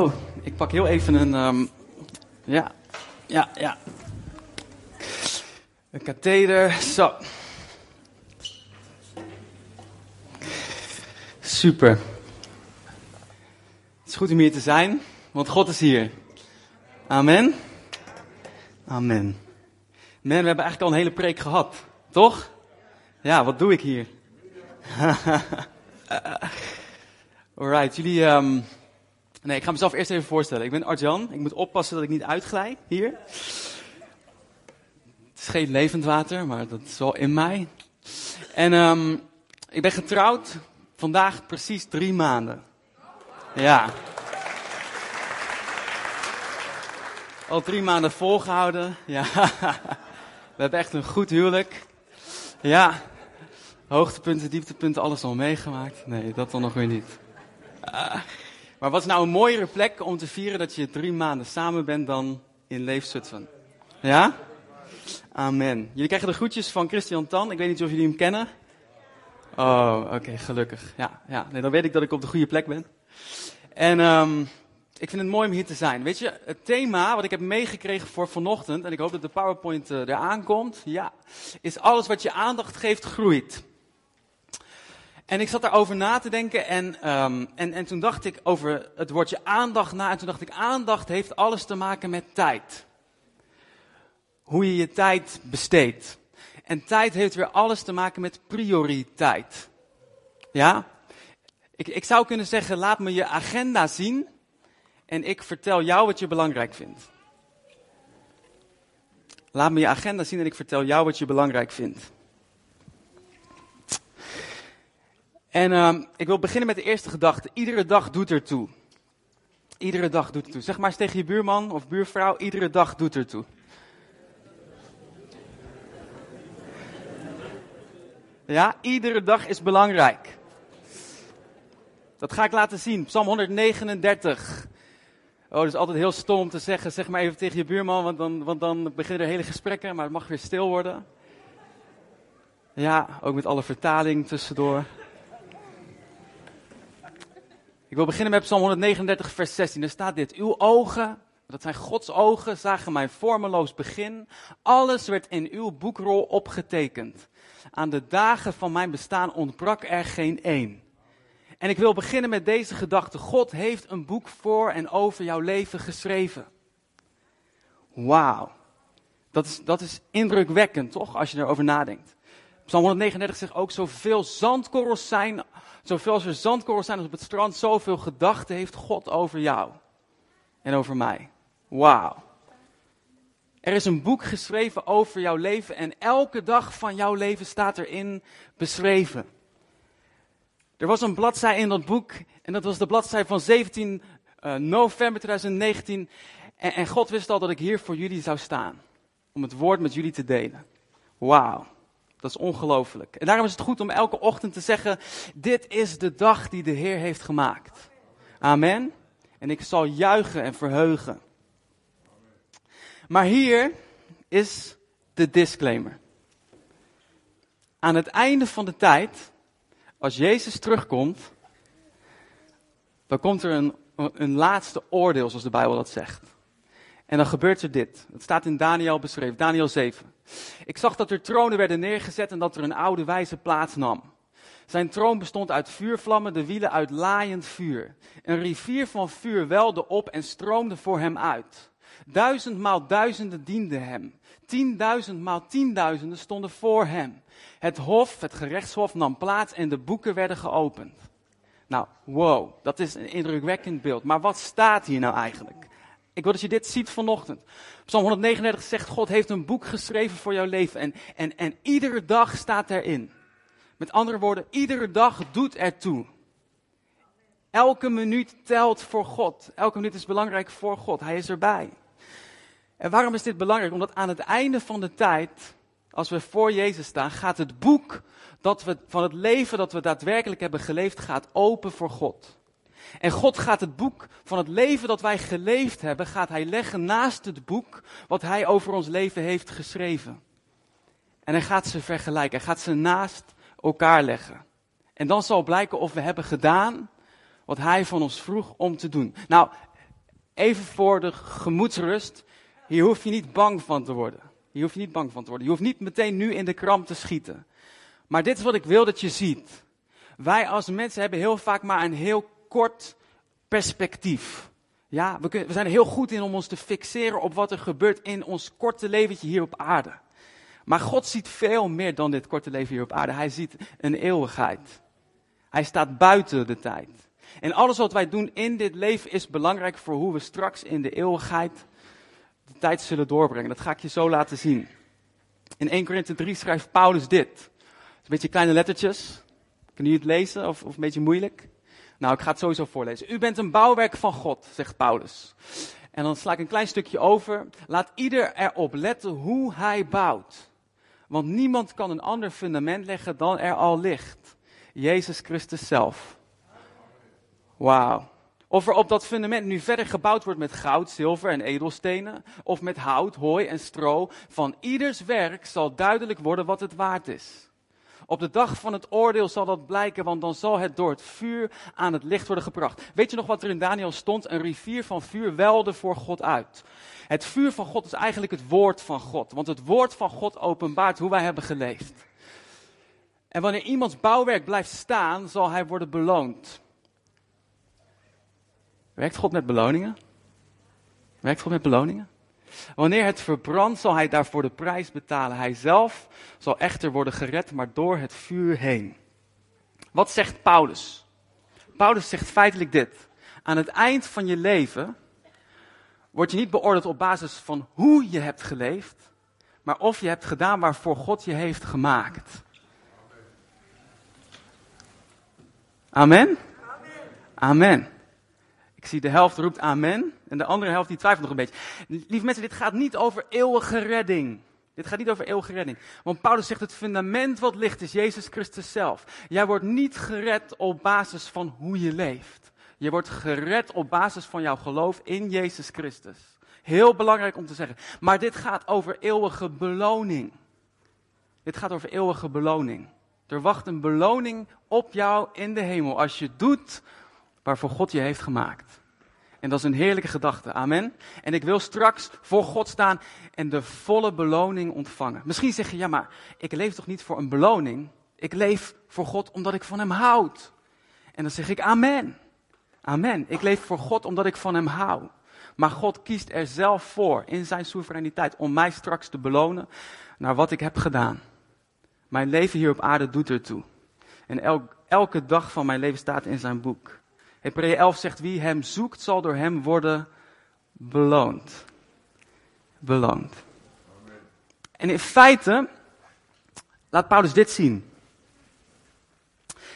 Oh, ik pak heel even een. ehm, ja, ja, ja. Een katheder. Zo. Super. Het is goed om hier te zijn, want God is hier. Amen. Amen. Man, we hebben eigenlijk al een hele preek gehad, toch? Ja, wat doe ik hier? Alright, jullie. ehm, Nee, ik ga mezelf eerst even voorstellen. Ik ben Arjan. Ik moet oppassen dat ik niet uitglij hier. Het is geen levend water, maar dat is wel in mij. En ehm, ik ben getrouwd vandaag precies drie maanden. Ja. Al drie maanden volgehouden. Ja. We hebben echt een goed huwelijk. Ja. Hoogtepunten, dieptepunten, alles al meegemaakt. Nee, dat dan nog weer niet. Ah. Maar wat is nou een mooiere plek om te vieren dat je drie maanden samen bent dan in Leefzutphen? Ja? Amen. Jullie krijgen de groetjes van Christian Tan. Ik weet niet of jullie hem kennen. Oh, oké, gelukkig. Ja, ja. Nee, dan weet ik dat ik op de goede plek ben. En um, ik vind het mooi om hier te zijn. Weet je, het thema wat ik heb meegekregen voor vanochtend, en ik hoop dat de PowerPoint uh, eraan komt, ja, is alles wat je aandacht geeft groeit. En ik zat daarover na te denken en, um, en, en toen dacht ik over het woordje aandacht na. En toen dacht ik, aandacht heeft alles te maken met tijd. Hoe je je tijd besteedt. En tijd heeft weer alles te maken met prioriteit. Ja? Ik, ik zou kunnen zeggen, laat me je agenda zien en ik vertel jou wat je belangrijk vindt. Laat me je agenda zien en ik vertel jou wat je belangrijk vindt. En uh, ik wil beginnen met de eerste gedachte. Iedere dag doet ertoe. Iedere dag doet ertoe. Zeg maar eens tegen je buurman of buurvrouw, iedere dag doet ertoe. Ja, iedere dag is belangrijk. Dat ga ik laten zien. Psalm 139. Oh, dat is altijd heel stom om te zeggen. Zeg maar even tegen je buurman, want dan, want dan beginnen er hele gesprekken, maar het mag weer stil worden. Ja, ook met alle vertaling tussendoor. Ik wil beginnen met Psalm 139, vers 16. Daar staat dit. Uw ogen, dat zijn Gods ogen, zagen mijn vormeloos begin. Alles werd in uw boekrol opgetekend. Aan de dagen van mijn bestaan ontbrak er geen één. En ik wil beginnen met deze gedachte. God heeft een boek voor en over jouw leven geschreven. Wauw. Dat is, dat is indrukwekkend, toch? Als je erover nadenkt. Psalm 139 zegt ook zoveel zandkorrels zijn Zoveel als er zandkorrels zijn op het strand, zoveel gedachten heeft God over jou en over mij. Wauw. Er is een boek geschreven over jouw leven en elke dag van jouw leven staat erin beschreven. Er was een bladzij in dat boek en dat was de bladzij van 17 uh, november 2019. En, en God wist al dat ik hier voor jullie zou staan. Om het woord met jullie te delen. Wauw. Dat is ongelooflijk. En daarom is het goed om elke ochtend te zeggen: Dit is de dag die de Heer heeft gemaakt. Amen. En ik zal juichen en verheugen. Maar hier is de disclaimer. Aan het einde van de tijd, als Jezus terugkomt, dan komt er een, een laatste oordeel, zoals de Bijbel dat zegt. En dan gebeurt er dit. Het staat in Daniel beschreven, Daniel 7. Ik zag dat er tronen werden neergezet en dat er een oude wijze plaats nam. Zijn troon bestond uit vuurvlammen, de wielen uit laaiend vuur. Een rivier van vuur welde op en stroomde voor hem uit. Duizendmaal duizenden dienden hem. Tienduizendmaal tienduizenden stonden voor hem. Het hof, het gerechtshof nam plaats en de boeken werden geopend. Nou, wow, dat is een indrukwekkend beeld. Maar wat staat hier nou eigenlijk? Ik wil dat je dit ziet vanochtend. Psalm 139 zegt, God heeft een boek geschreven voor jouw leven. En, en, en iedere dag staat erin. Met andere woorden, iedere dag doet ertoe. Elke minuut telt voor God. Elke minuut is belangrijk voor God. Hij is erbij. En waarom is dit belangrijk? Omdat aan het einde van de tijd, als we voor Jezus staan, gaat het boek dat we, van het leven dat we daadwerkelijk hebben geleefd, gaat open voor God. En God gaat het boek van het leven dat wij geleefd hebben, gaat Hij leggen naast het boek wat Hij over ons leven heeft geschreven. En Hij gaat ze vergelijken, Hij gaat ze naast elkaar leggen. En dan zal blijken of we hebben gedaan wat Hij van ons vroeg om te doen. Nou, Even voor de gemoedsrust. Hier hoef je niet bang van te worden. Hier hoef je niet bang van te worden. Je hoeft niet meteen nu in de kramp te schieten. Maar dit is wat ik wil dat je ziet. Wij als mensen hebben heel vaak maar een heel kort perspectief. Ja, we, kunnen, we zijn er heel goed in om ons te fixeren op wat er gebeurt in ons korte leventje hier op aarde. Maar God ziet veel meer dan dit korte leven hier op aarde. Hij ziet een eeuwigheid. Hij staat buiten de tijd. En alles wat wij doen in dit leven is belangrijk voor hoe we straks in de eeuwigheid de tijd zullen doorbrengen. Dat ga ik je zo laten zien. In 1 Korinthe 3 schrijft Paulus dit. Een beetje kleine lettertjes. Kun je het lezen of, of een beetje moeilijk? Nou, ik ga het sowieso voorlezen. U bent een bouwwerk van God, zegt Paulus. En dan sla ik een klein stukje over. Laat ieder erop letten hoe hij bouwt. Want niemand kan een ander fundament leggen dan er al ligt. Jezus Christus zelf. Wauw. Of er op dat fundament nu verder gebouwd wordt met goud, zilver en edelstenen, of met hout, hooi en stro, van ieders werk zal duidelijk worden wat het waard is. Op de dag van het oordeel zal dat blijken, want dan zal het door het vuur aan het licht worden gebracht. Weet je nog wat er in Daniel stond? Een rivier van vuur welde voor God uit. Het vuur van God is eigenlijk het woord van God, want het woord van God openbaart hoe wij hebben geleefd. En wanneer iemands bouwwerk blijft staan, zal hij worden beloond. Werkt God met beloningen? Werkt God met beloningen? Wanneer het verbrandt, zal hij daarvoor de prijs betalen. Hij zelf zal echter worden gered, maar door het vuur heen. Wat zegt Paulus? Paulus zegt feitelijk dit. Aan het eind van je leven word je niet beoordeeld op basis van hoe je hebt geleefd, maar of je hebt gedaan waarvoor God je heeft gemaakt. Amen? Amen. Ik zie de helft roept amen en de andere helft die twijfelt nog een beetje. Lieve mensen, dit gaat niet over eeuwige redding. Dit gaat niet over eeuwige redding. Want Paulus zegt het fundament wat ligt is Jezus Christus zelf. Jij wordt niet gered op basis van hoe je leeft. Je wordt gered op basis van jouw geloof in Jezus Christus. Heel belangrijk om te zeggen. Maar dit gaat over eeuwige beloning. Dit gaat over eeuwige beloning. Er wacht een beloning op jou in de hemel als je doet waarvoor God je heeft gemaakt. En dat is een heerlijke gedachte. Amen. En ik wil straks voor God staan en de volle beloning ontvangen. Misschien zeg je, ja, maar ik leef toch niet voor een beloning? Ik leef voor God omdat ik van Hem houd. En dan zeg ik, amen. Amen. Ik leef voor God omdat ik van Hem hou. Maar God kiest er zelf voor in zijn soevereiniteit om mij straks te belonen naar wat ik heb gedaan. Mijn leven hier op aarde doet ertoe. En elke dag van mijn leven staat in zijn boek. Hebreeën 11 zegt, wie hem zoekt zal door hem worden beloond. Beloond. En in feite laat Paulus dit zien.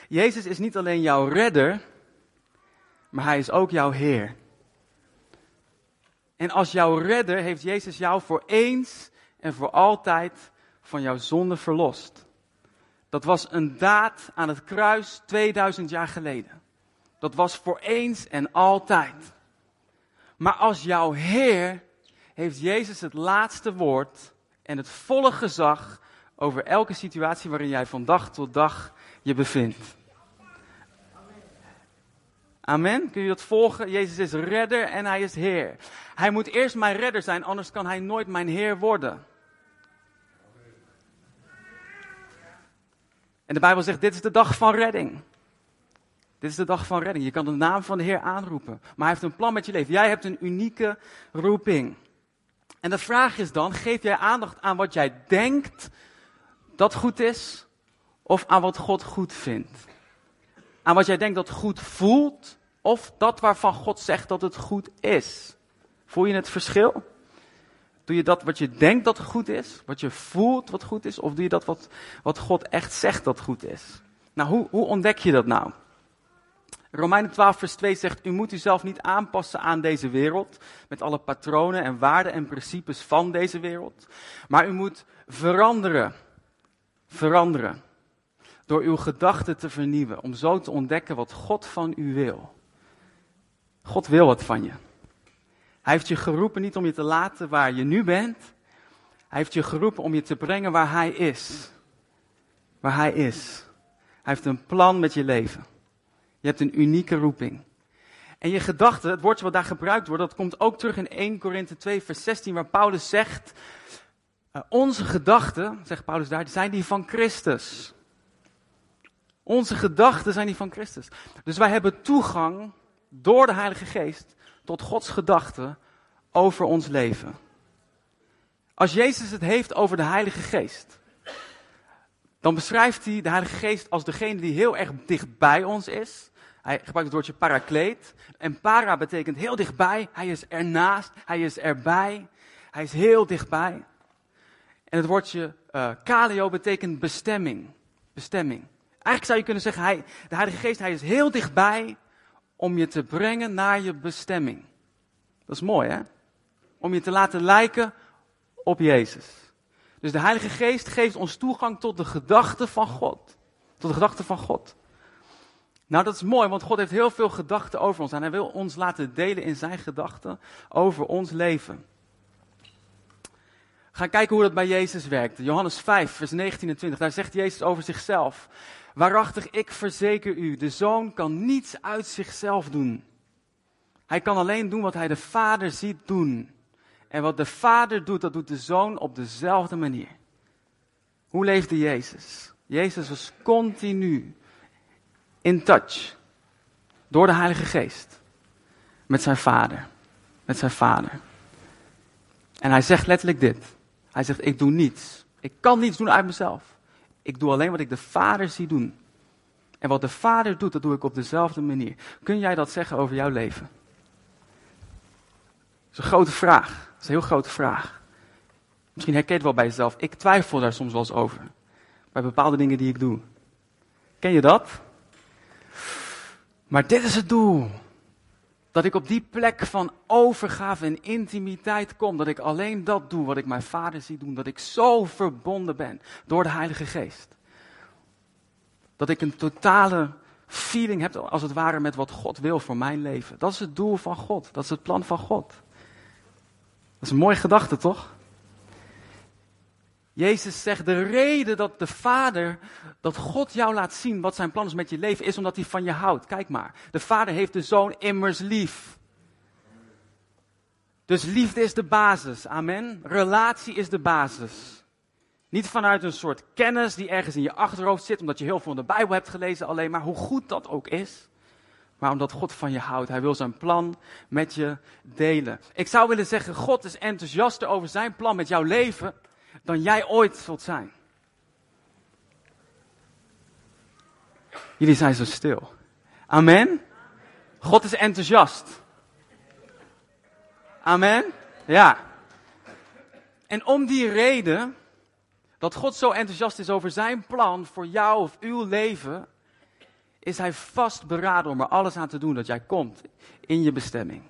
Jezus is niet alleen jouw redder, maar hij is ook jouw Heer. En als jouw redder heeft Jezus jou voor eens en voor altijd van jouw zonde verlost. Dat was een daad aan het kruis 2000 jaar geleden. Dat was voor eens en altijd. Maar als jouw Heer heeft Jezus het laatste woord en het volle gezag over elke situatie waarin jij van dag tot dag je bevindt. Amen. Kun je dat volgen? Jezus is redder en hij is Heer. Hij moet eerst mijn redder zijn, anders kan hij nooit mijn Heer worden. En de Bijbel zegt: dit is de dag van redding. Dit is de dag van redding. Je kan de naam van de Heer aanroepen. Maar hij heeft een plan met je leven. Jij hebt een unieke roeping. En de vraag is dan, geef jij aandacht aan wat jij denkt dat goed is? Of aan wat God goed vindt? Aan wat jij denkt dat goed voelt? Of dat waarvan God zegt dat het goed is? Voel je het verschil? Doe je dat wat je denkt dat goed is? Wat je voelt wat goed is? Of doe je dat wat, wat God echt zegt dat goed is? Nou, hoe, hoe ontdek je dat nou? Romeinen 12, vers 2 zegt: U moet uzelf niet aanpassen aan deze wereld, met alle patronen en waarden en principes van deze wereld, maar u moet veranderen. Veranderen. Door uw gedachten te vernieuwen, om zo te ontdekken wat God van u wil. God wil wat van je. Hij heeft je geroepen niet om je te laten waar je nu bent. Hij heeft je geroepen om je te brengen waar Hij is. Waar Hij is. Hij heeft een plan met je leven. Je hebt een unieke roeping. En je gedachten, het woordje wat daar gebruikt wordt, dat komt ook terug in 1 Korinthe 2, vers 16, waar Paulus zegt, uh, onze gedachten, zegt Paulus daar, zijn die van Christus. Onze gedachten zijn die van Christus. Dus wij hebben toegang door de Heilige Geest tot Gods gedachten over ons leven. Als Jezus het heeft over de Heilige Geest, dan beschrijft hij de Heilige Geest als degene die heel erg dicht bij ons is. Hij gebruikt het woordje parakleet. En para betekent heel dichtbij. Hij is ernaast. Hij is erbij. Hij is heel dichtbij. En het woordje uh, kaleo betekent bestemming. Bestemming. Eigenlijk zou je kunnen zeggen, hij, de Heilige Geest, hij is heel dichtbij om je te brengen naar je bestemming. Dat is mooi, hè? Om je te laten lijken op Jezus. Dus de Heilige Geest geeft ons toegang tot de gedachten van God. Tot de gedachten van God. Nou, dat is mooi, want God heeft heel veel gedachten over ons. En hij wil ons laten delen in zijn gedachten over ons leven. Ga kijken hoe dat bij Jezus werkt. Johannes 5, vers 19 en 20. Daar zegt Jezus over zichzelf. Waarachtig, ik verzeker u, de zoon kan niets uit zichzelf doen. Hij kan alleen doen wat hij de vader ziet doen. En wat de vader doet, dat doet de zoon op dezelfde manier. Hoe leefde Jezus? Jezus was continu in touch. Door de Heilige Geest. Met zijn vader. Met zijn vader. En hij zegt letterlijk dit. Hij zegt, ik doe niets. Ik kan niets doen uit mezelf. Ik doe alleen wat ik de Vader zie doen. En wat de Vader doet, dat doe ik op dezelfde manier. Kun jij dat zeggen over jouw leven? Dat is een grote vraag. Dat is een heel grote vraag. Misschien herken je het wel bij jezelf. Ik twijfel daar soms wel eens over. Bij bepaalde dingen die ik doe. Ken je dat? Maar dit is het doel. Dat ik op die plek van overgave en intimiteit kom. Dat ik alleen dat doe wat ik mijn vader zie doen. Dat ik zo verbonden ben door de Heilige Geest. Dat ik een totale feeling heb, als het ware, met wat God wil voor mijn leven. Dat is het doel van God. Dat is het plan van God. Dat is een mooie gedachte, toch? Jezus zegt, de reden dat de Vader, dat God jou laat zien wat zijn plan is met je leven, is omdat hij van je houdt. Kijk maar, de Vader heeft de Zoon immers lief. Dus liefde is de basis, amen. Relatie is de basis. Niet vanuit een soort kennis die ergens in je achterhoofd zit, omdat je heel veel in de Bijbel hebt gelezen alleen, maar hoe goed dat ook is. Maar omdat God van je houdt, hij wil zijn plan met je delen. Ik zou willen zeggen, God is enthousiaster over zijn plan met jouw leven dan jij ooit zult zijn. Jullie zijn zo stil. Amen. God is enthousiast. Amen. Ja. En om die reden, dat God zo enthousiast is over zijn plan voor jou of uw leven, is hij vastberaden om er alles aan te doen dat jij komt in je bestemming.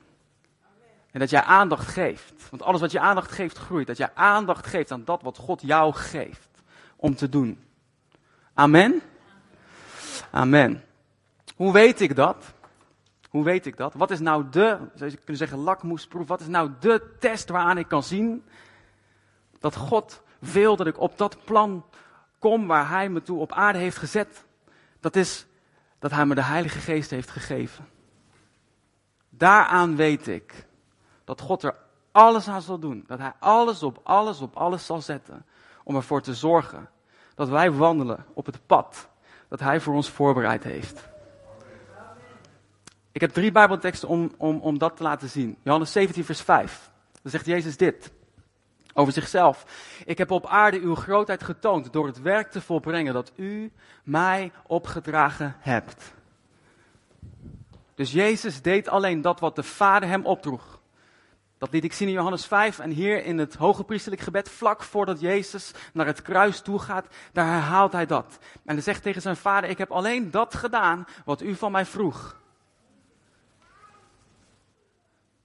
En dat jij aandacht geeft. Want alles wat je aandacht geeft, groeit. Dat jij aandacht geeft aan dat wat God jou geeft om te doen. Amen? Amen. Hoe weet ik dat? Hoe weet ik dat? Wat is nou de, zou je kunnen zeggen, lakmoesproef? Wat is nou de test waaraan ik kan zien dat God wil dat ik op dat plan kom waar Hij me toe op aarde heeft gezet? Dat is dat Hij me de Heilige Geest heeft gegeven. Daaraan weet ik dat God er alles aan zal doen. Dat Hij alles op alles op alles zal zetten. Om ervoor te zorgen dat wij wandelen op het pad dat Hij voor ons voorbereid heeft. Ik heb drie Bijbelteksten om, om, om dat te laten zien. Johannes 17, vers 5. Dan zegt Jezus dit over zichzelf. Ik heb op aarde uw grootheid getoond door het werk te volbrengen dat u mij opgedragen hebt. Dus Jezus deed alleen dat wat de Vader hem opdroeg. Dat liet ik zien in Johannes 5 en hier in het hoge priesterlijk gebed, vlak voordat Jezus naar het kruis toe gaat, daar herhaalt hij dat. En hij zegt tegen zijn vader, ik heb alleen dat gedaan wat u van mij vroeg.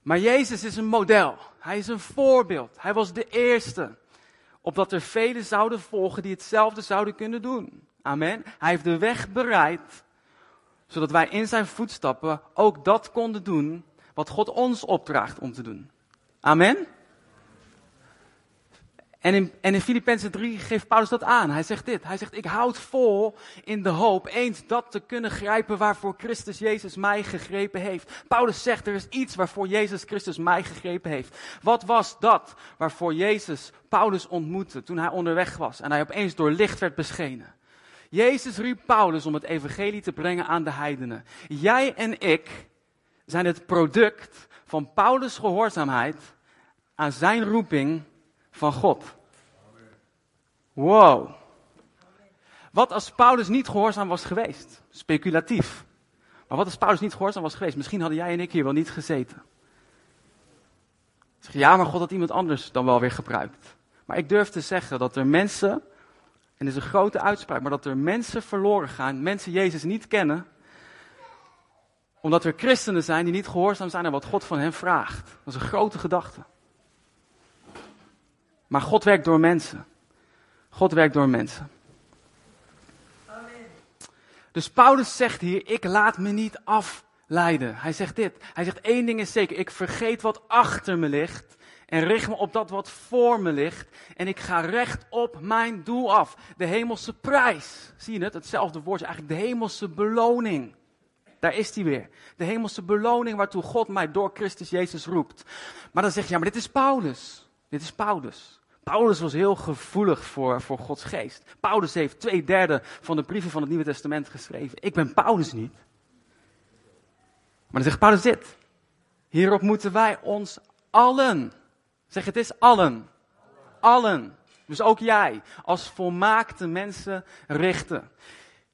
Maar Jezus is een model. Hij is een voorbeeld. Hij was de eerste. Opdat er velen zouden volgen die hetzelfde zouden kunnen doen. Amen. Hij heeft de weg bereid, zodat wij in zijn voetstappen ook dat konden doen wat God ons opdraagt om te doen. Amen. En in, en in Filippenzen 3 geeft Paulus dat aan. Hij zegt dit. Hij zegt, ik houd vol in de hoop eens dat te kunnen grijpen waarvoor Christus Jezus mij gegrepen heeft. Paulus zegt, er is iets waarvoor Jezus Christus mij gegrepen heeft. Wat was dat waarvoor Jezus Paulus ontmoette toen hij onderweg was en hij opeens door licht werd beschenen? Jezus riep Paulus om het evangelie te brengen aan de heidenen. Jij en ik zijn het product van Paulus' gehoorzaamheid aan zijn roeping van God. Wow. Wat als Paulus niet gehoorzaam was geweest? Speculatief. Maar wat als Paulus niet gehoorzaam was geweest? Misschien hadden jij en ik hier wel niet gezeten. Ja, maar God had iemand anders dan wel weer gebruikt. Maar ik durf te zeggen dat er mensen, en dit is een grote uitspraak, maar dat er mensen verloren gaan, mensen Jezus niet kennen, omdat er christenen zijn die niet gehoorzaam zijn aan wat God van hen vraagt. Dat is een grote gedachte. Maar God werkt door mensen. God werkt door mensen. Dus Paulus zegt hier, ik laat me niet afleiden. Hij zegt dit. Hij zegt één ding is zeker, ik vergeet wat achter me ligt en richt me op dat wat voor me ligt. En ik ga recht op mijn doel af. De hemelse prijs. Zie je het? Hetzelfde woordje, eigenlijk de hemelse beloning. Daar is hij weer. De hemelse beloning waartoe God mij door Christus Jezus roept. Maar dan zeg je, ja, maar dit is Paulus. Dit is Paulus. Paulus was heel gevoelig voor, voor Gods geest. Paulus heeft twee derde van de brieven van het Nieuwe Testament geschreven. Ik ben Paulus niet. Maar dan zegt Paulus dit. Hierop moeten wij ons allen, zeg het is allen, allen, dus ook jij, als volmaakte mensen richten.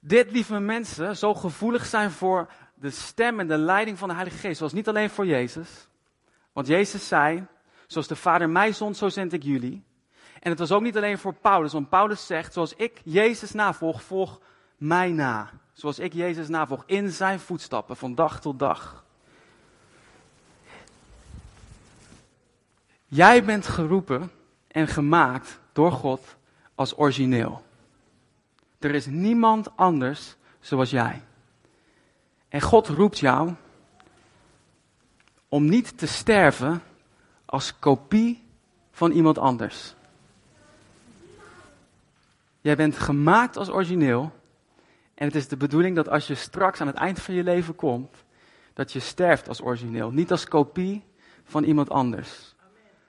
Dit, lieve mensen, zo gevoelig zijn voor de stem en de leiding van de Heilige Geest, zoals niet alleen voor Jezus. Want Jezus zei, zoals de Vader mij zond, zo zend ik jullie. En het was ook niet alleen voor Paulus, want Paulus zegt, zoals ik Jezus navolg, volg mij na. Zoals ik Jezus navolg, in zijn voetstappen, van dag tot dag. Jij bent geroepen en gemaakt door God als origineel. Er is niemand anders zoals jij. En God roept jou om niet te sterven als kopie van iemand anders. Jij bent gemaakt als origineel. En het is de bedoeling dat als je straks aan het eind van je leven komt, dat je sterft als origineel. Niet als kopie van iemand anders.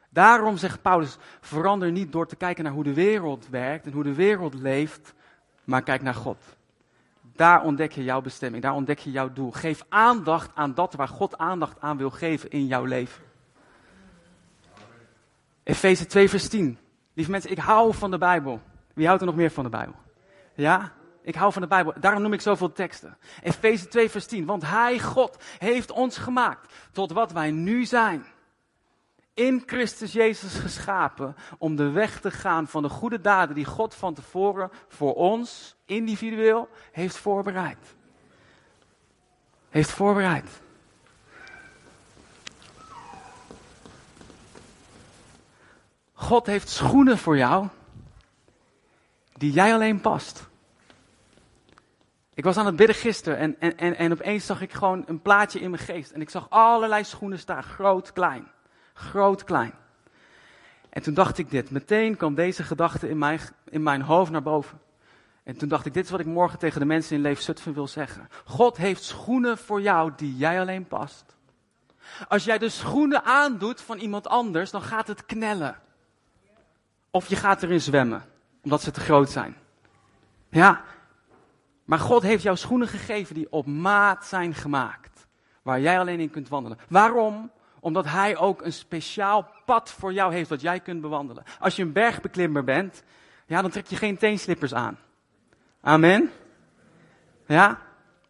Daarom zegt Paulus, verander niet door te kijken naar hoe de wereld werkt en hoe de wereld leeft, maar kijk naar God. Daar ontdek je jouw bestemming, daar ontdek je jouw doel. Geef aandacht aan dat waar God aandacht aan wil geven in jouw leven. Efeze 2 vers 10. Lieve mensen, ik hou van de Bijbel. Wie houdt er nog meer van de Bijbel? Ja? Ik hou van de Bijbel. Daarom noem ik zoveel teksten. Efeze 2 vers 10. Want Hij, God, heeft ons gemaakt tot wat wij nu zijn. In Christus Jezus geschapen om de weg te gaan van de goede daden die God van tevoren voor ons individueel heeft voorbereid. Heeft voorbereid. God heeft schoenen voor jou die jij alleen past. Ik was aan het bidden gisteren en, en, en, en opeens zag ik gewoon een plaatje in mijn geest. En ik zag allerlei schoenen staan, groot, klein. Groot, klein. En toen dacht ik dit, meteen kwam deze gedachte in mijn, in mijn hoofd naar boven. En toen dacht ik, dit is wat ik morgen tegen de mensen in Leef Zutphen wil zeggen. God heeft schoenen voor jou die jij alleen past. Als jij de schoenen aandoet van iemand anders, dan gaat het knellen. Of je gaat erin zwemmen omdat ze te groot zijn. Ja, maar God heeft jou schoenen gegeven die op maat zijn gemaakt. Waar jij alleen in kunt wandelen. Waarom? Omdat Hij ook een speciaal pad voor jou heeft wat jij kunt bewandelen. Als je een bergbeklimmer bent, ja, dan trek je geen teenslippers aan. Amen. Ja,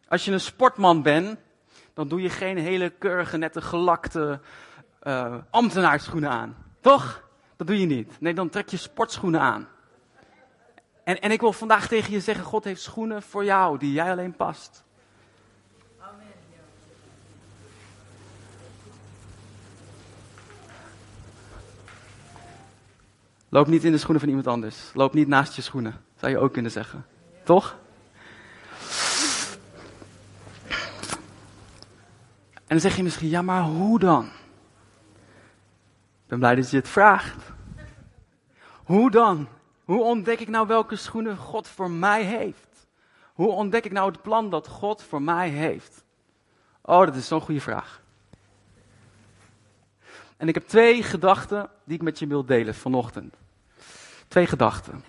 als je een sportman bent, dan doe je geen hele keurige, nette, gelakte uh, ambtenaarschoenen aan. Toch? Dat doe je niet. Nee, dan trek je sportschoenen aan. En, en ik wil vandaag tegen je zeggen, God heeft schoenen voor jou die jij alleen past. Loop niet in de schoenen van iemand anders. Loop niet naast je schoenen, zou je ook kunnen zeggen. Toch? En dan zeg je misschien, ja maar hoe dan? Ik ben blij dat je het vraagt. Hoe dan? Hoe ontdek ik nou welke schoenen God voor mij heeft? Hoe ontdek ik nou het plan dat God voor mij heeft? Oh, dat is zo'n goede vraag. En ik heb twee gedachten die ik met je wil delen vanochtend. Twee gedachten.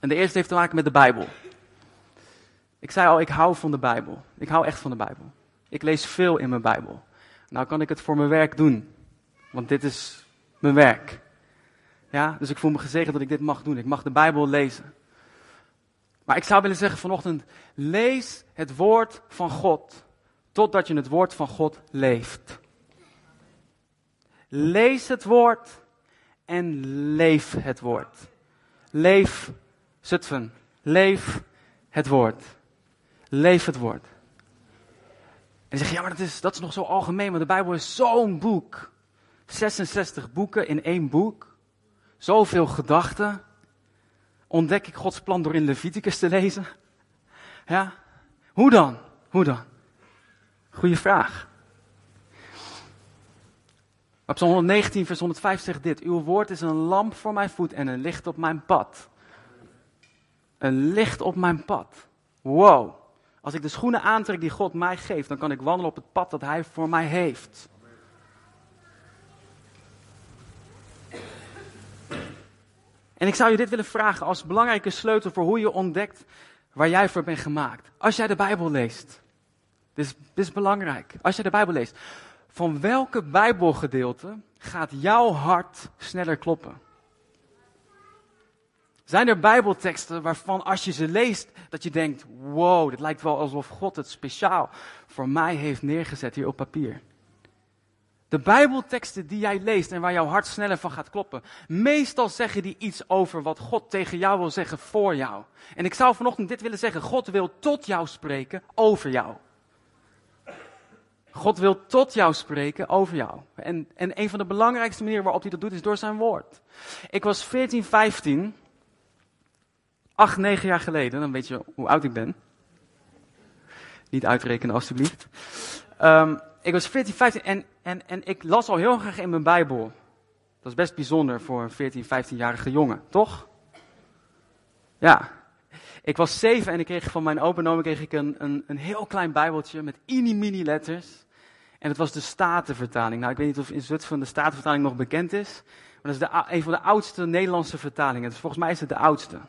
En de eerste heeft te maken met de Bijbel. Ik zei al, ik hou van de Bijbel. Ik hou echt van de Bijbel. Ik lees veel in mijn Bijbel. Nou kan ik het voor mijn werk doen. Want dit is mijn werk. Ja, dus ik voel me gezegend dat ik dit mag doen. Ik mag de Bijbel lezen. Maar ik zou willen zeggen vanochtend, lees het woord van God totdat je het woord van God leeft. Lees het woord en leef het woord. Leef Zutphen. Leef het woord. Leef het woord. En zeg je, ja, maar dat is, dat is nog zo algemeen, want de Bijbel is zo'n boek. 66 boeken in één boek. Zoveel gedachten. Ontdek ik Gods plan door in Leviticus te lezen? Ja? Hoe dan? Hoe dan? Goeie vraag. Psalm 119, vers 105 zegt dit: Uw woord is een lamp voor mijn voet en een licht op mijn pad. Een licht op mijn pad. Wow. Als ik de schoenen aantrek die God mij geeft, dan kan ik wandelen op het pad dat Hij voor mij heeft. En ik zou je dit willen vragen als belangrijke sleutel voor hoe je ontdekt waar jij voor bent gemaakt. Als jij de Bijbel leest. Dit is, dit is belangrijk. Als jij de Bijbel leest. Van welke Bijbelgedeelte gaat jouw hart sneller kloppen? Zijn er Bijbelteksten waarvan als je ze leest, dat je denkt, wow, dit lijkt wel alsof God het speciaal voor mij heeft neergezet hier op papier. De Bijbelteksten die jij leest en waar jouw hart sneller van gaat kloppen, meestal zeggen die iets over wat God tegen jou wil zeggen voor jou. En ik zou vanochtend dit willen zeggen, God wil tot jou spreken over jou. God wil tot jou spreken over jou. En, en een van de belangrijkste manieren waarop hij dat doet is door zijn woord. Ik was 14, 15 acht, negen jaar geleden, dan weet je hoe oud ik ben. Niet uitrekenen alstublieft. Um, ik was 14, 15 en, en, en ik las al heel graag in mijn Bijbel. Dat is best bijzonder voor een 14, 15-jarige jongen, toch? Ja. Ik was zeven en ik kreeg van mijn opa kreeg ik een, een, een heel klein bijbeltje met mini-mini letters. En het was de Statenvertaling. Nou, ik weet niet of in Zutphen de Statenvertaling nog bekend is. Maar dat is de, een van de oudste Nederlandse vertalingen. Dus volgens mij is het de oudste.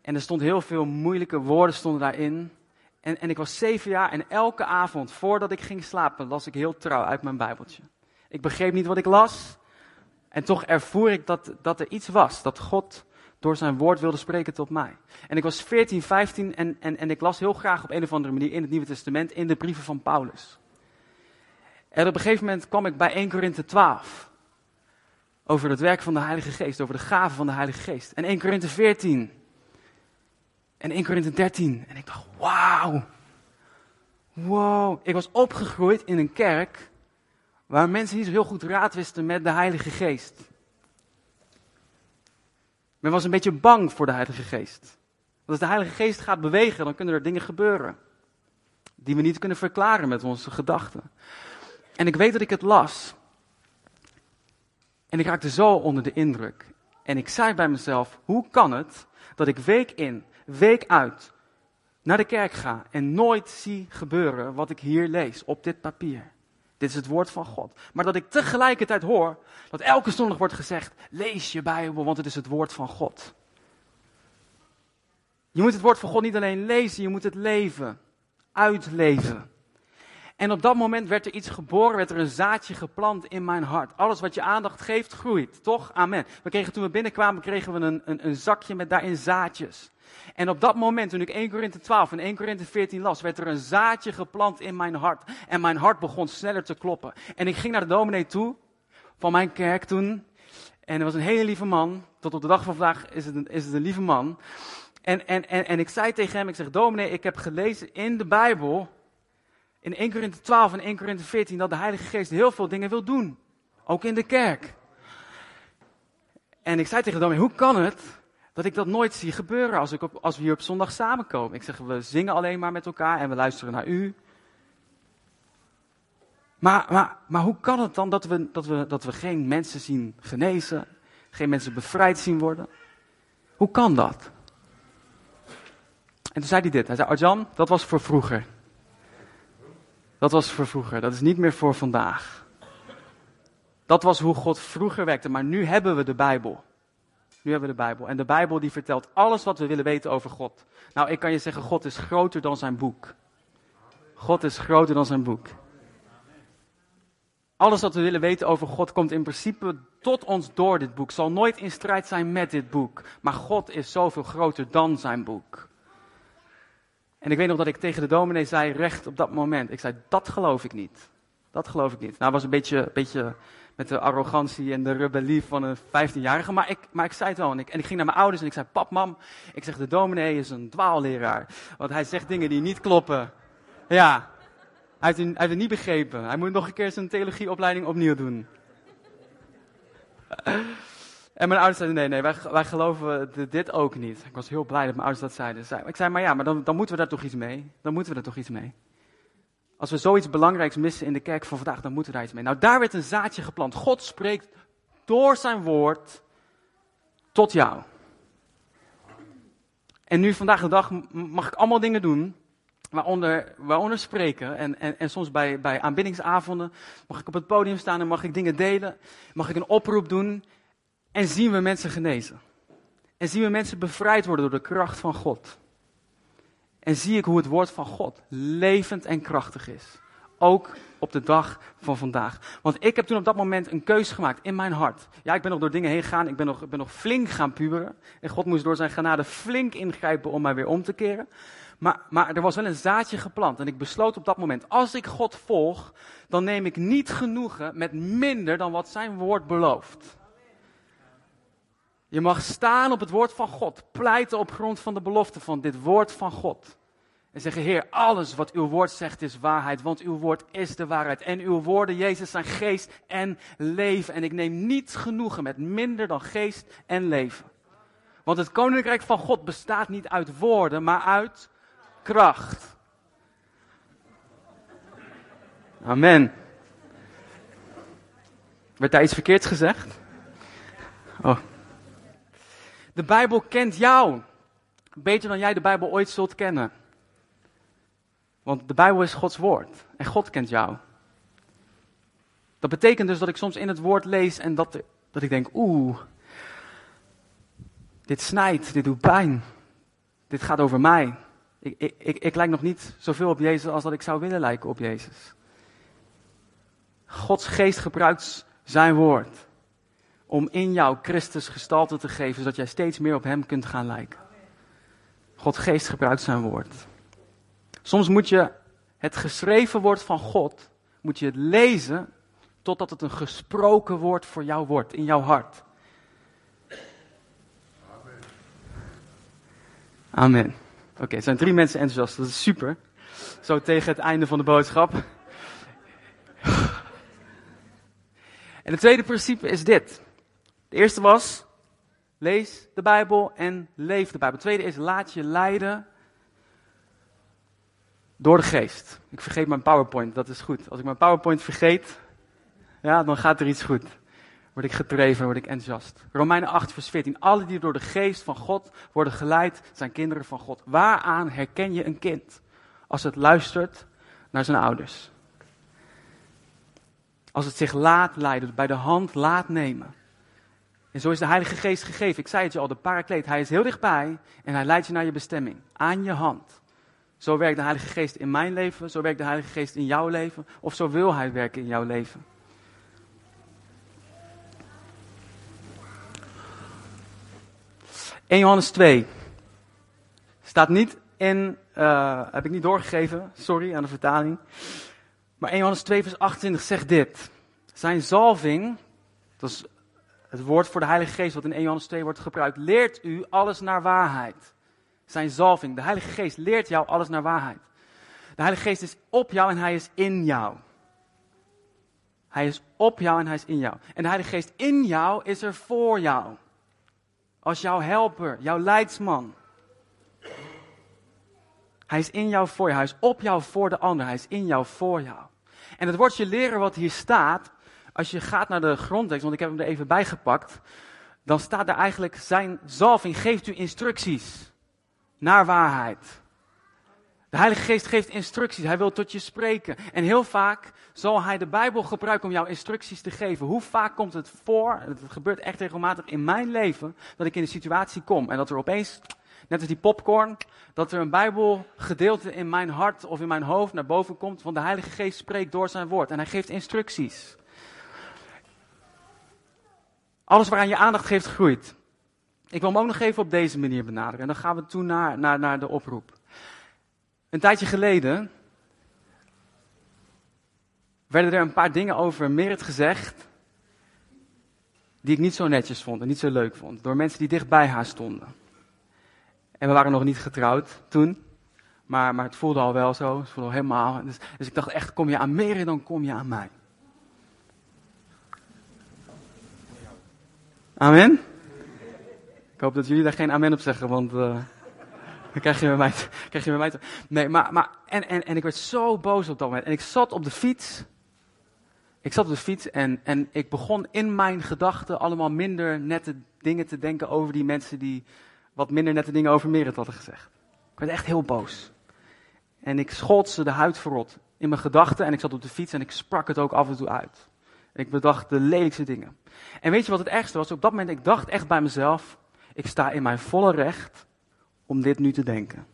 En er stond heel veel moeilijke woorden stonden daarin. En, en ik was zeven jaar en elke avond voordat ik ging slapen las ik heel trouw uit mijn Bijbeltje. Ik begreep niet wat ik las. En toch ervoer ik dat, dat er iets was, dat God door zijn woord wilde spreken tot mij. En ik was 14, 15 en, en, en ik las heel graag op een of andere manier in het Nieuwe Testament, in de brieven van Paulus. En op een gegeven moment kwam ik bij 1 Korinthe 12. Over het werk van de Heilige Geest, over de gaven van de Heilige Geest. En 1 Korinthe 14 en 1 Korinthe 13. En ik dacht, wauw. Wow. Ik was opgegroeid in een kerk waar mensen niet zo heel goed raad wisten met de Heilige Geest. Men was een beetje bang voor de Heilige Geest. Want als de Heilige Geest gaat bewegen, dan kunnen er dingen gebeuren. Die we niet kunnen verklaren met onze gedachten. En ik weet dat ik het las. En ik raakte zo onder de indruk. En ik zei bij mezelf: hoe kan het dat ik week in, week uit naar de kerk ga en nooit zie gebeuren wat ik hier lees op dit papier. Dit is het woord van God. Maar dat ik tegelijkertijd hoor dat elke zondag wordt gezegd: lees je Bijbel, want het is het woord van God. Je moet het woord van God niet alleen lezen, je moet het leven, uitleven. En op dat moment werd er iets geboren, werd er een zaadje geplant in mijn hart. Alles wat je aandacht geeft, groeit, toch? Amen. We kregen toen we binnenkwamen, kregen we een, een, een zakje met daarin zaadjes. En op dat moment, toen ik 1 Korinthe 12 en 1 Korinthe 14 las, werd er een zaadje geplant in mijn hart. En mijn hart begon sneller te kloppen. En ik ging naar de dominee toe, van mijn kerk toen. En er was een hele lieve man. Tot op de dag van vandaag is het een, is het een lieve man. En, en, en, en ik zei tegen hem, ik zeg, dominee, ik heb gelezen in de Bijbel, in 1 Korinthe 12 en 1 Korinthe 14, dat de Heilige Geest heel veel dingen wil doen. Ook in de kerk. En ik zei tegen dominee, hoe kan het dat ik dat nooit zie gebeuren als, ik als we hier op zondag samenkomen. Ik zeg, we zingen alleen maar met elkaar en we luisteren naar u. Maar, maar, maar hoe kan het dan dat we, dat, we, dat we geen mensen zien genezen, geen mensen bevrijd zien worden. Hoe kan dat? En toen zei hij dit. Hij zei, Arjan, dat was voor vroeger. Dat was voor vroeger. Dat is niet meer voor vandaag. Dat was hoe God vroeger werkte. Maar nu hebben we de Bijbel. Nu hebben we de Bijbel. En de Bijbel die vertelt alles wat we willen weten over God. Nou, ik kan je zeggen, God is groter dan zijn boek. God is groter dan zijn boek. Alles wat we willen weten over God komt in principe tot ons door dit boek. Zal nooit in strijd zijn met dit boek. Maar God is zoveel groter dan zijn boek. En ik weet nog dat ik tegen de dominee zei, recht op dat moment. Ik zei, dat geloof ik niet. Dat geloof ik niet. Nou, was een beetje, beetje met de arrogantie en de rebellie van een 15-jarige. Maar ik, maar ik zei het wel. En ik, en ik ging naar mijn ouders en ik zei, pap, mam. Ik zeg, de dominee is een dwaalleraar. Want hij zegt dingen die niet kloppen. Ja, hij heeft, hij heeft het niet begrepen. Hij moet nog een keer zijn theologieopleiding opnieuw doen. En mijn ouders zeiden, nee, nee, wij, wij geloven dit ook niet. Ik was heel blij dat mijn ouders dat zeiden. Ik zei, maar ja, maar dan, dan moeten we daar toch iets mee. Dan moeten we daar toch iets mee. Als we zoiets belangrijks missen in de kerk van vandaag, dan moeten we daar iets mee. Nou, daar werd een zaadje geplant. God spreekt door zijn woord tot jou. En nu vandaag de dag mag ik allemaal dingen doen Waaronder, spreken en, en, en soms bij, bij aanbiddingsavonden mag ik op het podium staan en mag ik dingen delen. Mag ik een oproep doen en zien we mensen genezen. En zien we mensen bevrijd worden door de kracht van God. En zie ik hoe het woord van God levend en krachtig is. Ook op de dag van vandaag. Want ik heb toen op dat moment een keuze gemaakt in mijn hart. Ja, ik ben nog door dingen heen gegaan. Ik ben nog, ben nog flink gaan puberen. En God moest door zijn genade flink ingrijpen om mij weer om te keren. Maar, maar er was wel een zaadje geplant. En ik besloot op dat moment, als ik God volg, dan neem ik niet genoegen met minder dan wat zijn woord belooft. Je mag staan op het woord van God, pleiten op grond van de belofte van dit woord van God. En zeggen, Heer, alles wat uw woord zegt is waarheid, want uw woord is de waarheid. En uw woorden, Jezus, zijn geest en leven. En ik neem niet genoegen met minder dan geest en leven. Want het koninkrijk van God bestaat niet uit woorden, maar uit kracht. Amen. Werd daar iets verkeerds gezegd? Oh. De Bijbel kent jou. Beter dan jij de Bijbel ooit zult kennen. Want de Bijbel is Gods woord. En God kent jou. Dat betekent dus dat ik soms in het woord lees en dat, dat ik denk, oeh, dit snijdt, dit doet pijn. Dit gaat over mij. Ik, ik, ik, ik lijk nog niet zoveel op Jezus als dat ik zou willen lijken op Jezus. Gods geest gebruikt zijn woord om in jou Christus gestalte te geven, zodat jij steeds meer op Hem kunt gaan lijken. Gods geest gebruikt zijn woord. Soms moet je het geschreven woord van God, moet je het lezen totdat het een gesproken woord voor jou wordt, in jouw hart. Amen. Oké, er zijn drie mensen enthousiast, dat is super. Zo tegen het einde van de boodschap. En het tweede principe is dit. Eerste was, lees de Bijbel en leef de Bijbel. Tweede is, laat je leiden door de geest. Ik vergeet mijn PowerPoint, dat is goed. Als ik mijn PowerPoint vergeet, ja, dan gaat er iets goed word ik gedreven, word ik enthousiast. Romeinen 8, vers 14. Alle die door de geest van God worden geleid, zijn kinderen van God. Waaraan herken je een kind? Als het luistert naar zijn ouders. Als het zich laat leiden, bij de hand laat nemen. En zo is de Heilige Geest gegeven. Ik zei het je al, de parakleet. Hij is heel dichtbij en hij leidt je naar je bestemming. Aan je hand. Zo werkt de Heilige Geest in mijn leven, zo werkt de Heilige Geest in jouw leven. Of zo wil hij werken in jouw leven. 1 Johannes 2. Staat niet in, uh, heb ik niet doorgegeven, sorry aan de vertaling. Maar 1 Johannes 2 vers 28 zegt dit. Zijn zalving, dat is het woord voor de Heilige Geest wat in 1 Johannes 2 wordt gebruikt, leert u alles naar waarheid. Zijn zalving, de Heilige Geest leert jou alles naar waarheid. De Heilige Geest is op jou en hij is in jou. Hij is op jou en hij is in jou. En de Heilige Geest in jou is er voor jou als jouw helper, jouw leidsman. Hij is in jou voor jou, hij is op jou voor de ander, hij is in jou voor jou. En het woordje leren wat hier staat, als je gaat naar de grondtekst, want ik heb hem er even bijgepakt. dan staat er eigenlijk zijn zalving geeft u instructies naar waarheid. De Heilige Geest geeft instructies. Hij wil tot je spreken. En heel vaak zal hij de Bijbel gebruiken om jou instructies te geven. Hoe vaak komt het voor, het gebeurt echt regelmatig in mijn leven, dat ik in een situatie kom en dat er opeens, net als die popcorn, dat er een Bijbelgedeelte in mijn hart of in mijn hoofd naar boven komt, want de Heilige Geest spreekt door zijn woord en hij geeft instructies. Alles waaraan je aandacht geeft, groeit. Ik wil hem ook nog even op deze manier benaderen. En dan gaan we toen naar, naar, naar de oproep. Een tijdje geleden werden er een paar dingen over Merit gezegd. die ik niet zo netjes vond en niet zo leuk vond. Door mensen die dicht bij haar stonden. En we waren nog niet getrouwd toen. Maar, maar het voelde al wel zo. Het voelde al helemaal. Dus, dus ik dacht echt: kom je aan Merit, dan kom je aan mij. Amen? Ik hoop dat jullie daar geen amen op zeggen, want uh, dan krijg je met mij, krijg je met mij te... Nee, maar, maar en, en, en ik werd zo boos op dat moment. En ik zat op de fiets. Ik zat op de fiets en, en ik begon in mijn gedachten allemaal minder nette dingen te denken over die mensen die wat minder nette dingen over Merit hadden gezegd. Ik werd echt heel boos. En ik schold ze de huid verrot in mijn gedachten en ik zat op de fiets en ik sprak het ook af en toe uit. Ik bedacht de lelijkste dingen. En weet je wat het ergste was? Op dat moment, ik dacht echt bij mezelf, ik sta in mijn volle recht om dit nu te denken.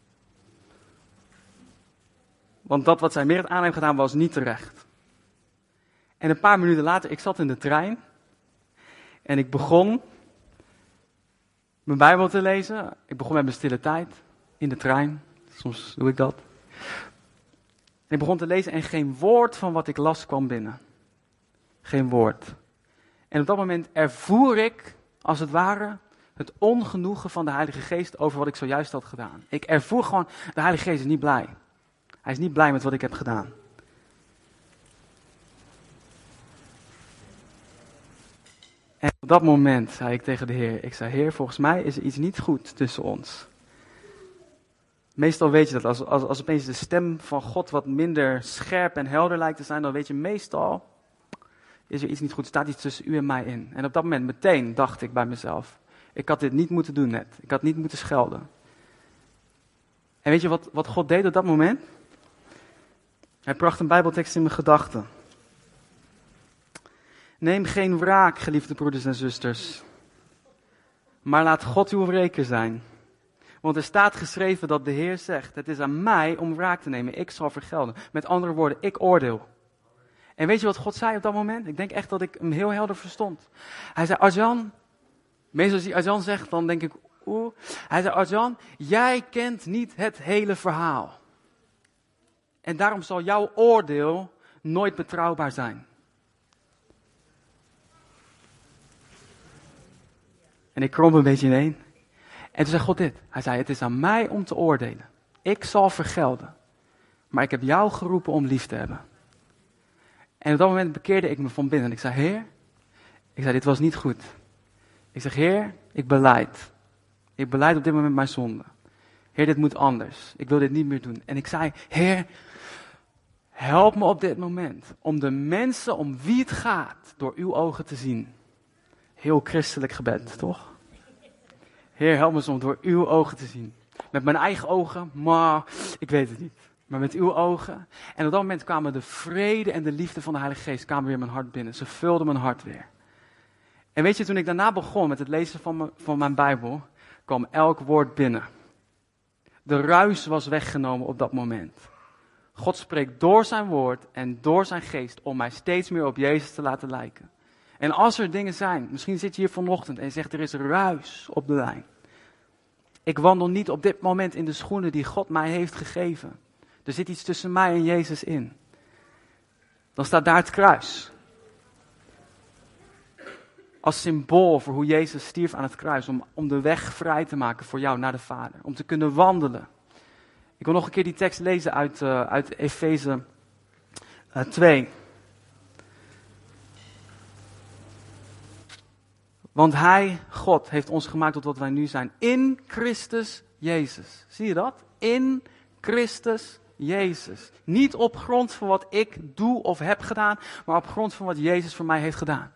Want dat wat zij meer aan heeft gedaan was niet terecht. En een paar minuten later, ik zat in de trein en ik begon mijn Bijbel te lezen. Ik begon met mijn stille tijd in de trein. Soms doe ik dat. En ik begon te lezen en geen woord van wat ik las kwam binnen geen woord. En op dat moment ervoer ik, als het ware, het ongenoegen van de Heilige Geest over wat ik zojuist had gedaan. Ik ervoer gewoon, de Heilige Geest is niet blij. Hij is niet blij met wat ik heb gedaan. En op dat moment zei ik tegen de Heer, ik zei, Heer, volgens mij is er iets niet goed tussen ons. Meestal weet je dat, als, als, als opeens de stem van God wat minder scherp en helder lijkt te zijn, dan weet je meestal, is er iets niet goed, staat iets tussen u en mij in. En op dat moment meteen dacht ik bij mezelf, ik had dit niet moeten doen net. Ik had niet moeten schelden. En weet je wat, wat God deed op dat moment? Hij bracht een bijbeltekst in mijn gedachten. Neem geen wraak, geliefde broeders en zusters. Maar laat God uw wreker zijn. Want er staat geschreven dat de Heer zegt: Het is aan mij om wraak te nemen. Ik zal vergelden. Met andere woorden, ik oordeel. En weet je wat God zei op dat moment? Ik denk echt dat ik hem heel helder verstond. Hij zei, Arjan, meestal als hij Arjan zegt, dan denk ik, oeh. Hij zei, Arjan, jij kent niet het hele verhaal. En daarom zal jouw oordeel nooit betrouwbaar zijn. En ik kromp een beetje ineen. En toen zei God dit. Hij zei, het is aan mij om te oordelen. Ik zal vergelden. Maar ik heb jou geroepen om lief te hebben. En op dat moment bekeerde ik me van binnen. En ik zei, Heer, ik zei, dit was niet goed. Ik zeg, Heer, ik beleid. Ik beleid op dit moment mijn zonde. Heer, dit moet anders. Ik wil dit niet meer doen. En ik zei, Heer, help me op dit moment om de mensen om wie het gaat door uw ogen te zien. Heel christelijk gebed, toch? Heer, help me om door uw ogen te zien. Met mijn eigen ogen, maar ik weet het niet maar met uw ogen. En op dat moment kwamen de vrede en de liefde van de Heilige Geest kwamen weer mijn hart binnen. Ze vulden mijn hart weer. En weet je, toen ik daarna begon met het lezen van mijn, van mijn Bijbel, kwam elk woord binnen. De ruis was weggenomen op dat moment. God spreekt door zijn woord en door zijn geest om mij steeds meer op Jezus te laten lijken. En als er dingen zijn, misschien zit je hier vanochtend en je zegt er is ruis op de lijn. Ik wandel niet op dit moment in de schoenen die God mij heeft gegeven. Er zit iets tussen mij en Jezus in. Dan staat daar het kruis. Als symbool voor hoe Jezus stierf aan het kruis. Om, om de weg vrij te maken voor jou naar de Vader. Om te kunnen wandelen. Ik wil nog een keer die tekst lezen uit, uh, uit Efeze uh, 2. Want Hij, God, heeft ons gemaakt tot wat wij nu zijn. In Christus Jezus. Zie je dat? In Christus Jezus. Niet op grond van wat ik doe of heb gedaan, maar op grond van wat Jezus voor mij heeft gedaan.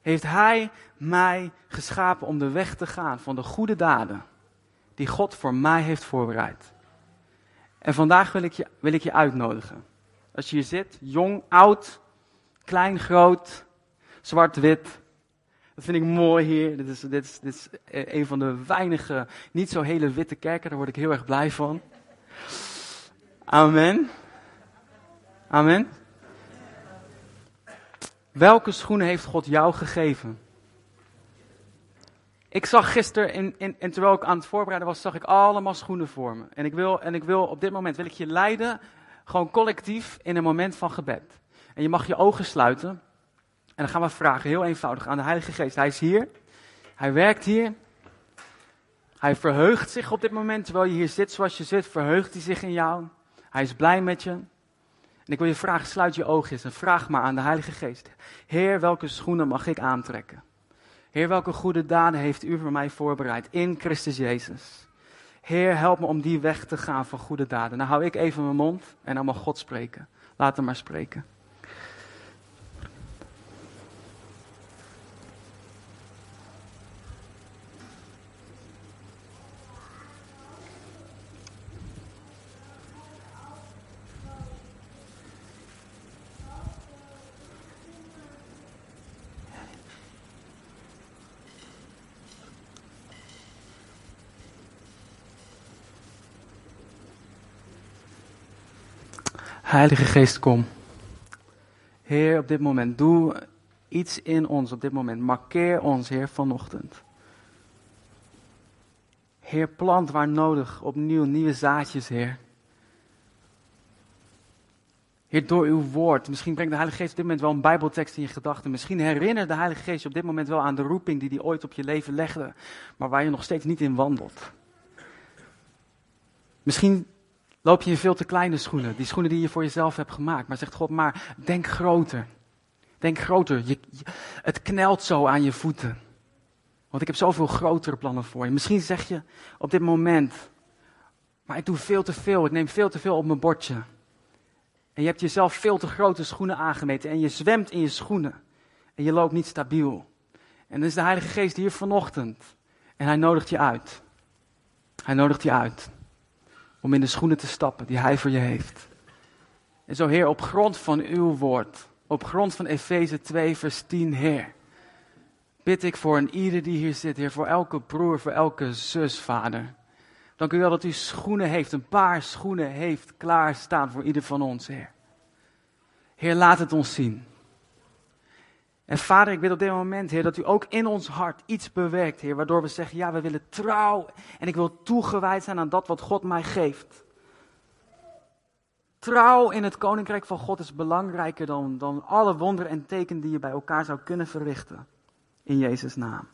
heeft Hij mij geschapen om de weg te gaan van de goede daden die God voor mij heeft voorbereid. En vandaag wil ik je, wil ik je uitnodigen. Als je hier zit, jong, oud, klein, groot, zwart, wit. Dat vind ik mooi hier. Dit is, dit, is, dit is een van de weinige, niet zo hele witte kerken. Daar word ik heel erg blij van. Amen. Amen. Welke schoenen heeft God jou gegeven? Ik zag gisteren, in, in, en terwijl ik aan het voorbereiden was, zag ik allemaal schoenen voor me. En ik wil, en ik wil op dit moment, wil ik je leiden, gewoon collectief in een moment van gebed. En je mag je ogen sluiten. En dan gaan we vragen, heel eenvoudig, aan de Heilige Geest. Hij is hier. Hij werkt hier. Hij verheugt zich op dit moment, terwijl je hier zit zoals je zit, verheugt hij zich in jou. Hij is blij met je. En ik wil je vragen, sluit je eens en vraag maar aan de Heilige Geest. Heer, welke schoenen mag ik aantrekken? Heer, welke goede daden heeft u voor mij voorbereid in Christus Jezus? Heer, help me om die weg te gaan van goede daden. Nou hou ik even mijn mond en dan mag God spreken. Laat hem maar spreken. Heilige Geest, kom. Heer, op dit moment, doe iets in ons op dit moment. Markeer ons, Heer, vanochtend. Heer, plant waar nodig opnieuw nieuwe zaadjes, Heer. Heer, door uw woord. Misschien brengt de Heilige Geest op dit moment wel een Bijbeltekst in je gedachten. Misschien herinnert de Heilige Geest op dit moment wel aan de roeping die hij ooit op je leven legde, maar waar je nog steeds niet in wandelt. Misschien loop je in veel te kleine schoenen, die schoenen die je voor jezelf hebt gemaakt. Maar zegt God, maar denk groter. Denk groter. Je, het knelt zo aan je voeten. Want ik heb zoveel grotere plannen voor je. Misschien zeg je op dit moment, maar ik doe veel te veel. Ik neem veel te veel op mijn bordje. En je hebt jezelf veel te grote schoenen aangemeten. En je zwemt in je schoenen. En je loopt niet stabiel. En dan is de Heilige Geest hier vanochtend. En hij nodigt je uit. Hij nodigt je uit om in de schoenen te stappen die Hij voor je heeft. En zo, Heer, op grond van uw woord, op grond van Efeze 2, vers 10, Heer, bid ik voor een ieder die hier zit, Heer, voor elke broer, voor elke zus, Vader. Dank u wel dat u schoenen heeft, een paar schoenen heeft klaarstaan voor ieder van ons, Heer. Heer, laat het ons zien. En vader, ik wil op dit moment, Heer, dat u ook in ons hart iets bewerkt, Heer, waardoor we zeggen, ja, we willen trouw en ik wil toegewijd zijn aan dat wat God mij geeft. Trouw in het koninkrijk van God is belangrijker dan, dan alle wonderen en tekenen die je bij elkaar zou kunnen verrichten. In Jezus' naam.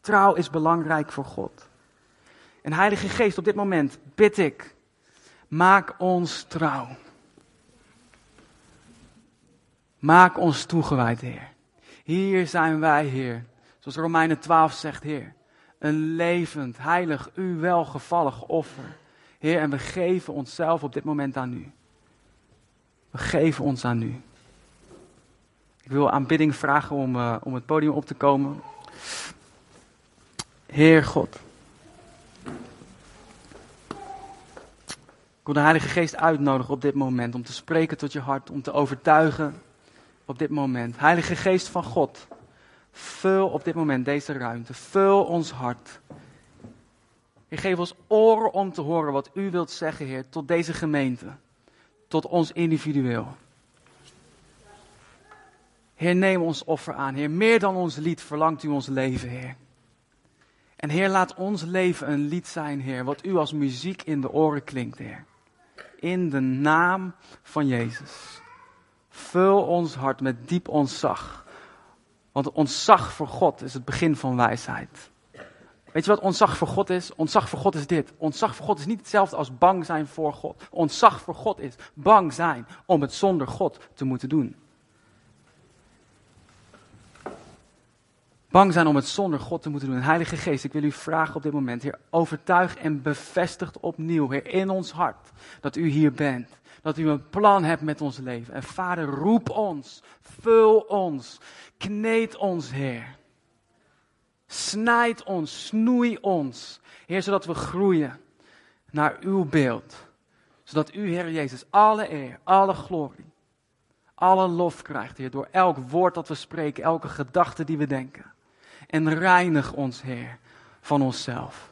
Trouw is belangrijk voor God. En Heilige Geest, op dit moment bid ik, maak ons trouw. Maak ons toegewijd, Heer. Hier zijn wij, Heer. Zoals Romeinen 12 zegt, Heer. Een levend, heilig, u welgevallig offer. Heer, en we geven onszelf op dit moment aan u. We geven ons aan u. Ik wil aanbidding vragen om, uh, om het podium op te komen. Heer God. Ik wil de Heilige Geest uitnodigen op dit moment om te spreken tot je hart, om te overtuigen op dit moment. Heilige Geest van God, vul op dit moment deze ruimte. Vul ons hart. Heer, geef ons oren om te horen wat u wilt zeggen, Heer, tot deze gemeente. Tot ons individueel. Heer, neem ons offer aan. Heer, meer dan ons lied verlangt u ons leven, Heer. En Heer, laat ons leven een lied zijn, Heer, wat u als muziek in de oren klinkt, Heer. In de naam van Jezus. Vul ons hart met diep ontzag. Want ontzag voor God is het begin van wijsheid. Weet je wat ontzag voor God is? Ontzag voor God is dit. Ontzag voor God is niet hetzelfde als bang zijn voor God. Ontzag voor God is bang zijn om het zonder God te moeten doen. bang zijn om het zonder God te moeten doen. Heilige Geest, ik wil u vragen op dit moment, Heer, overtuig en bevestigt opnieuw, Heer, in ons hart, dat u hier bent. Dat u een plan hebt met ons leven. En Vader, roep ons, vul ons, kneed ons, Heer. Snijd ons, snoei ons, Heer, zodat we groeien naar uw beeld. Zodat u, Heer Jezus, alle eer, alle glorie, alle lof krijgt, Heer, door elk woord dat we spreken, elke gedachte die we denken. En reinig ons, Heer, van onszelf.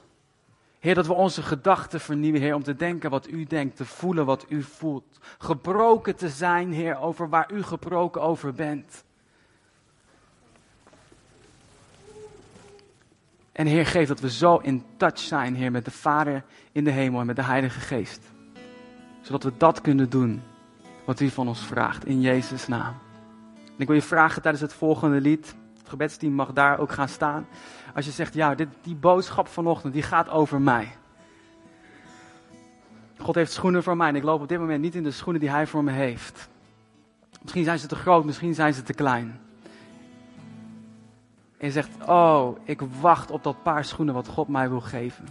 Heer, dat we onze gedachten vernieuwen, Heer, om te denken wat u denkt, te voelen wat u voelt. Gebroken te zijn, Heer, over waar u gebroken over bent. En Heer, geef dat we zo in touch zijn, Heer, met de Vader in de hemel en met de Heilige Geest. Zodat we dat kunnen doen wat u van ons vraagt, in Jezus' naam. En ik wil je vragen tijdens het volgende lied, het gebedsteam mag daar ook gaan staan. Als je zegt, ja, dit, die boodschap vanochtend, die gaat over mij. God heeft schoenen voor mij en ik loop op dit moment niet in de schoenen die hij voor me heeft. Misschien zijn ze te groot, misschien zijn ze te klein. En je zegt, oh, ik wacht op dat paar schoenen wat God mij wil geven.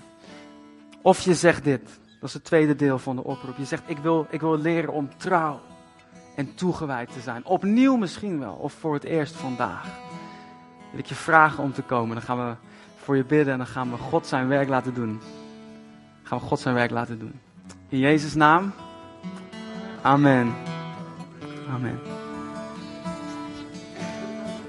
Of je zegt dit, dat is het tweede deel van de oproep. Je zegt, ik wil, ik wil leren om trouw en toegewijd te zijn. Opnieuw misschien wel, of voor het eerst vandaag. Wil ik je vragen om te komen. Dan gaan we voor je bidden en dan gaan we God zijn werk laten doen. Dan gaan we God zijn werk laten doen. In Jezus' naam. Amen. Amen.